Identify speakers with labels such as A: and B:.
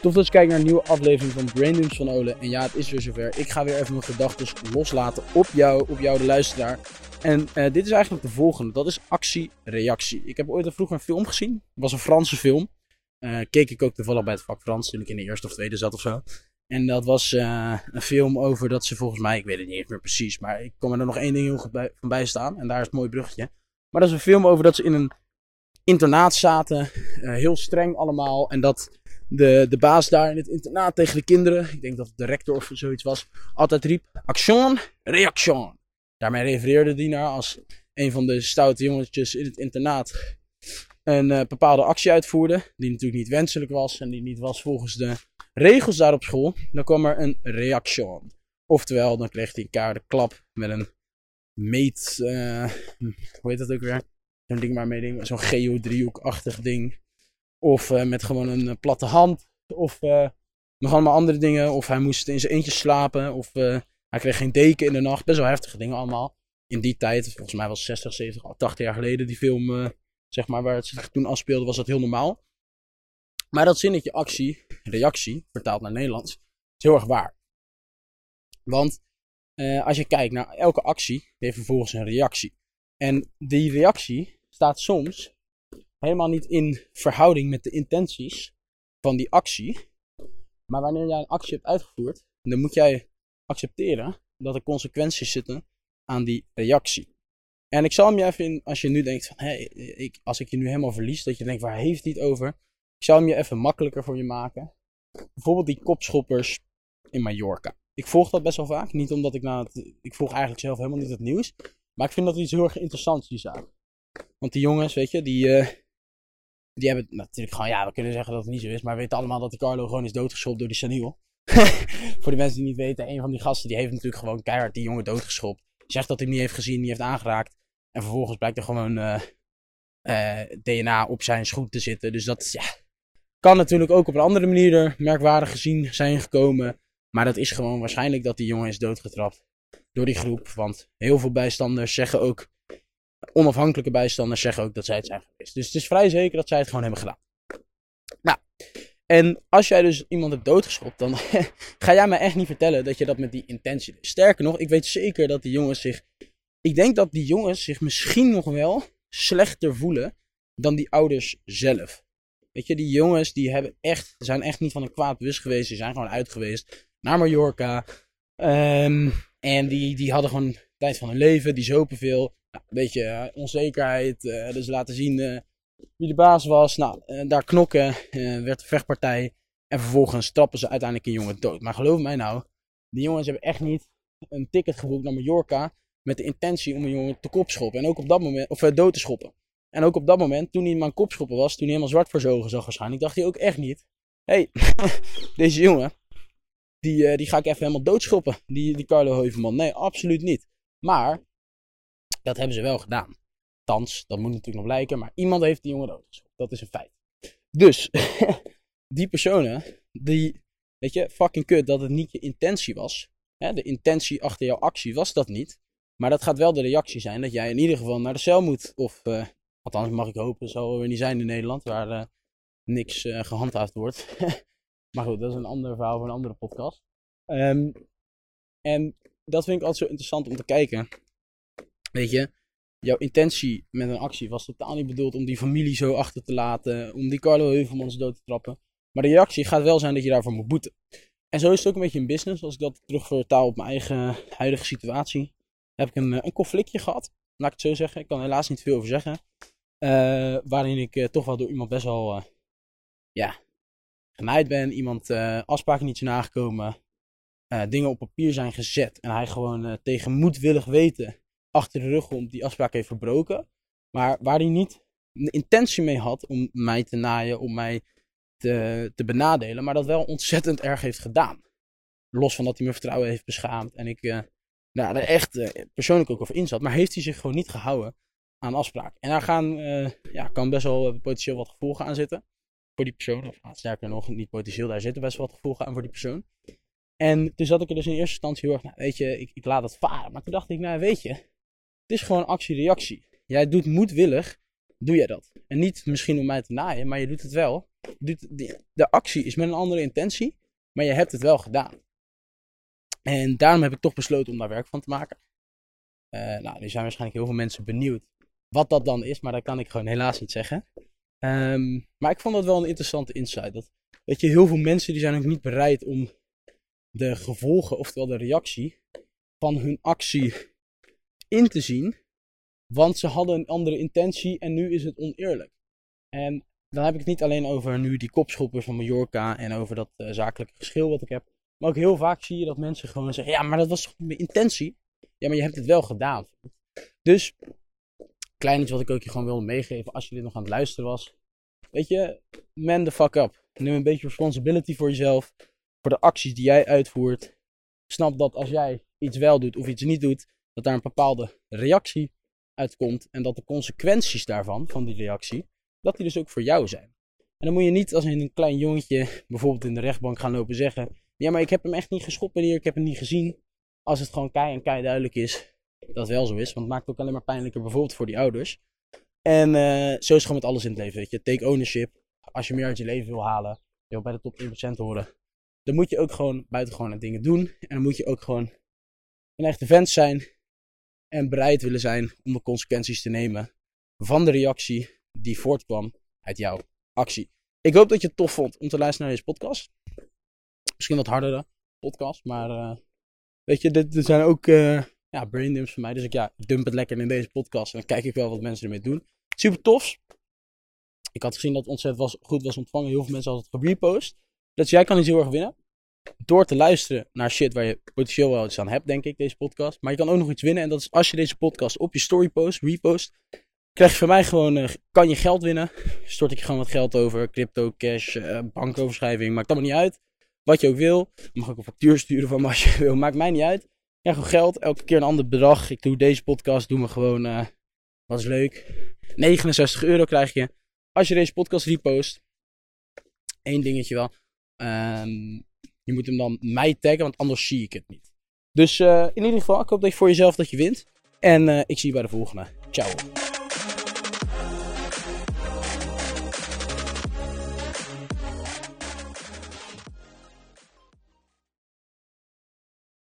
A: Tof dat je kijkt naar een nieuwe aflevering van Braindumps van Ole. En ja, het is weer zover. Ik ga weer even mijn gedachten loslaten op jou, op jou de luisteraar. En eh, dit is eigenlijk de volgende. Dat is actie-reactie. Ik heb ooit vroeger een film gezien. Het was een Franse film. Eh, keek ik ook toevallig bij het vak Frans toen ik in de eerste of tweede zat of zo. En dat was eh, een film over dat ze volgens mij, ik weet het niet eens meer precies, maar ik kom er nog één ding heel van bij staan. En daar is het mooi bruggetje. Maar dat is een film over dat ze in een internaat zaten. heel streng allemaal. En dat de, de baas daar in het internaat tegen de kinderen, ik denk dat het de rector of zoiets was, altijd riep: Action, reaction. Daarmee refereerde die naar als een van de stoute jongetjes in het internaat een uh, bepaalde actie uitvoerde, die natuurlijk niet wenselijk was en die niet was volgens de regels daar op school, dan kwam er een reaction. Oftewel, dan kreeg hij een keiharde klap met een meet, uh, hoe heet dat ook weer? Zo'n ding waarmee, zo'n geodriehoekachtig ding. Of uh, met gewoon een uh, platte hand. Of uh, nog allemaal andere dingen. Of hij moest in zijn eentje slapen. Of hij kreeg geen deken in de nacht. Best wel heftige dingen allemaal. In die tijd, volgens mij was 60, 70, 80 jaar geleden die film, zeg maar, waar het zich toen afspeelde, was dat heel normaal. Maar dat zinnetje actie, reactie, vertaald naar Nederlands, is heel erg waar. Want als je kijkt naar elke actie, heeft vervolgens een reactie. En die reactie staat soms helemaal niet in verhouding met de intenties van die actie. Maar wanneer jij een actie hebt uitgevoerd, dan moet jij accepteren dat er consequenties zitten aan die reactie. En ik zal hem je even in, als je nu denkt van, hé, ik, als ik je nu helemaal verlies, dat je denkt, waar heeft hij het over? Ik zal hem je even makkelijker voor je maken. Bijvoorbeeld die kopschoppers in Mallorca. Ik volg dat best wel vaak. Niet omdat ik nou, het, ik volg eigenlijk zelf helemaal niet het nieuws. Maar ik vind dat iets heel erg interessants, die zaak. Want die jongens, weet je, die, uh, die hebben natuurlijk gewoon, ja, we kunnen zeggen dat het niet zo is, maar we weten allemaal dat die Carlo gewoon is doodgeschopt door die Saniel. Voor de mensen die niet weten, een van die gasten die heeft natuurlijk gewoon keihard die jongen doodgeschopt. Zegt dat hij niet heeft gezien, niet heeft aangeraakt. En vervolgens blijkt er gewoon uh, uh, DNA op zijn schoen te zitten. Dus dat ja, kan natuurlijk ook op een andere manier merkwaardig gezien zijn gekomen. Maar dat is gewoon waarschijnlijk dat die jongen is doodgetrapt door die groep. Want heel veel bijstanders zeggen ook onafhankelijke bijstanders zeggen ook dat zij het zijn geweest. Dus het is vrij zeker dat zij het gewoon hebben gedaan. Nou, en als jij dus iemand hebt doodgeschopt, dan ga jij mij echt niet vertellen dat je dat met die intentie doet. Sterker nog, ik weet zeker dat die jongens zich. Ik denk dat die jongens zich misschien nog wel slechter voelen dan die ouders zelf. Weet je, die jongens die hebben echt, zijn echt niet van een kwaad bewust geweest. Die zijn gewoon uit geweest naar Mallorca. Um, en die, die hadden gewoon tijd van hun leven. Die zopen veel. Nou, een beetje uh, onzekerheid. Uh, dus laten zien uh, wie de baas was. Nou, daar knokken. werd een vechtpartij. En vervolgens trappen ze uiteindelijk een jongen dood. Maar geloof mij nou, die jongens hebben echt niet een ticket geboekt naar Mallorca. Met de intentie om een jongen te kopschoppen. En ook op dat moment, of dood te schoppen. En ook op dat moment, toen hij maar kopschoppen was, toen hij helemaal zwart voor zijn zag waarschijnlijk, dacht hij ook echt niet. Hey, deze jongen, die, die ga ik even helemaal doodschoppen. Die, die Carlo Heuvelman. Nee, absoluut niet. Maar dat hebben ze wel gedaan. Thans, dat moet natuurlijk nog blijken, maar iemand heeft die jongen doodgeschoten. Dat is een feit. Dus, die personen, die, weet je, fucking kut dat het niet je intentie was. Hè? De intentie achter jouw actie was dat niet. Maar dat gaat wel de reactie zijn dat jij in ieder geval naar de cel moet. Of, uh, althans mag ik hopen, zal er niet zijn in Nederland, waar uh, niks uh, gehandhaafd wordt. maar goed, dat is een ander verhaal van een andere podcast. Um, en dat vind ik altijd zo interessant om te kijken. Weet je, jouw intentie met een actie was totaal niet bedoeld om die familie zo achter te laten, om die Carlo Heuvelmans dood te trappen. Maar de reactie gaat wel zijn dat je daarvoor moet boeten. En zo is het ook een beetje in business. Als ik dat terugvertaal op mijn eigen huidige situatie, heb ik een, een conflictje gehad. Laat ik het zo zeggen. Ik kan er helaas niet veel over zeggen. Uh, waarin ik uh, toch wel door iemand best wel, uh, ja, genaaid ben. Iemand afspraken niet zijn nagekomen. Dingen op papier zijn gezet. En hij gewoon tegen moedwillig weten achter de rug om die afspraak heeft verbroken. Maar waar hij niet de intentie mee had om mij te naaien, om mij te, te benadelen, maar dat wel ontzettend erg heeft gedaan. Los van dat hij mijn vertrouwen heeft beschaamd en ik uh, nou, er echt uh, persoonlijk ook over in zat, maar heeft hij zich gewoon niet gehouden aan afspraak. En daar gaan, uh, ja, kan best wel potentieel wat gevolgen aan zitten voor die persoon. Of ah, sterker nog, niet potentieel, daar zitten best wel wat gevolgen aan voor die persoon. En toen zat ik er dus in eerste instantie heel erg, nou, weet je, ik, ik laat het varen. Maar toen dacht ik, nou weet je, het is gewoon actie-reactie. Jij doet moedwillig, doe jij dat. En niet misschien om mij te naaien, maar je doet het wel. de, de actie is met een andere intentie, maar je hebt het wel gedaan. En daarom heb ik toch besloten om daar werk van te maken. Uh, nou, er zijn waarschijnlijk heel veel mensen benieuwd wat dat dan is, maar dat kan ik gewoon helaas niet zeggen. Um, maar ik vond dat wel een interessante insight. Dat, weet je, heel veel mensen die zijn ook niet bereid om de gevolgen, oftewel de reactie van hun actie in te zien. Want ze hadden een andere intentie en nu is het oneerlijk. En dan heb ik het niet alleen over nu die kopschoppers van Mallorca en over dat uh, zakelijke geschil wat ik heb. Maar ook heel vaak zie je dat mensen gewoon zeggen: Ja, maar dat was toch mijn intentie? Ja, maar je hebt het wel gedaan. Dus, klein iets wat ik ook je gewoon wilde meegeven als je dit nog aan het luisteren was. Weet je, man the fuck up. Neem een beetje responsibility voor jezelf. De acties die jij uitvoert. Snap dat als jij iets wel doet of iets niet doet, dat daar een bepaalde reactie uitkomt. En dat de consequenties daarvan, van die reactie, dat die dus ook voor jou zijn. En dan moet je niet als een klein jongetje bijvoorbeeld in de rechtbank gaan lopen zeggen: Ja, maar ik heb hem echt niet geschopt hier, ik heb hem niet gezien. Als het gewoon kei en kei duidelijk is dat het wel zo is. Want het maakt ook alleen maar pijnlijker bijvoorbeeld voor die ouders. En uh, zo is het gewoon met alles in het leven. Weet je. Take ownership. Als je meer uit je leven wil halen, je wil bij de top 1% horen, dan moet je ook gewoon buitengewone dingen doen. En dan moet je ook gewoon een echte vent zijn en bereid willen zijn om de consequenties te nemen van de reactie die voortkwam uit jouw actie. Ik hoop dat je het tof vond om te luisteren naar deze podcast. Misschien wat hardere podcast, maar uh, weet je, dit, zijn ook uh, ja, braindumps voor mij. Dus ik, ja, dump het lekker in deze podcast en dan kijk ik wel wat mensen ermee doen. Super tof. Ik had gezien dat het ontzettend was, goed was ontvangen. Heel veel mensen hadden het gerepost. Dus jij kan iets heel erg winnen. Door te luisteren naar shit waar je potentieel wel iets aan hebt, denk ik, deze podcast. Maar je kan ook nog iets winnen. En dat is als je deze podcast op je story post, repost. Krijg je van mij gewoon, uh, kan je geld winnen. Stort ik je gewoon wat geld over. Crypto, cash, uh, bankoverschrijving. Maakt allemaal niet uit. Wat je ook wil. Mag ook een factuur sturen van wat je wil. Maakt mij niet uit. Ja, gewoon geld. Elke keer een ander bedrag. Ik doe deze podcast. Doen we gewoon. Uh, wat is leuk. 69 euro krijg je. Als je deze podcast repost. Eén dingetje wel. Um, je moet hem dan mij taggen, want anders zie ik het niet. Dus uh, in ieder geval, ik hoop dat je voor jezelf dat je wint. En uh, ik zie je bij de volgende. Ciao.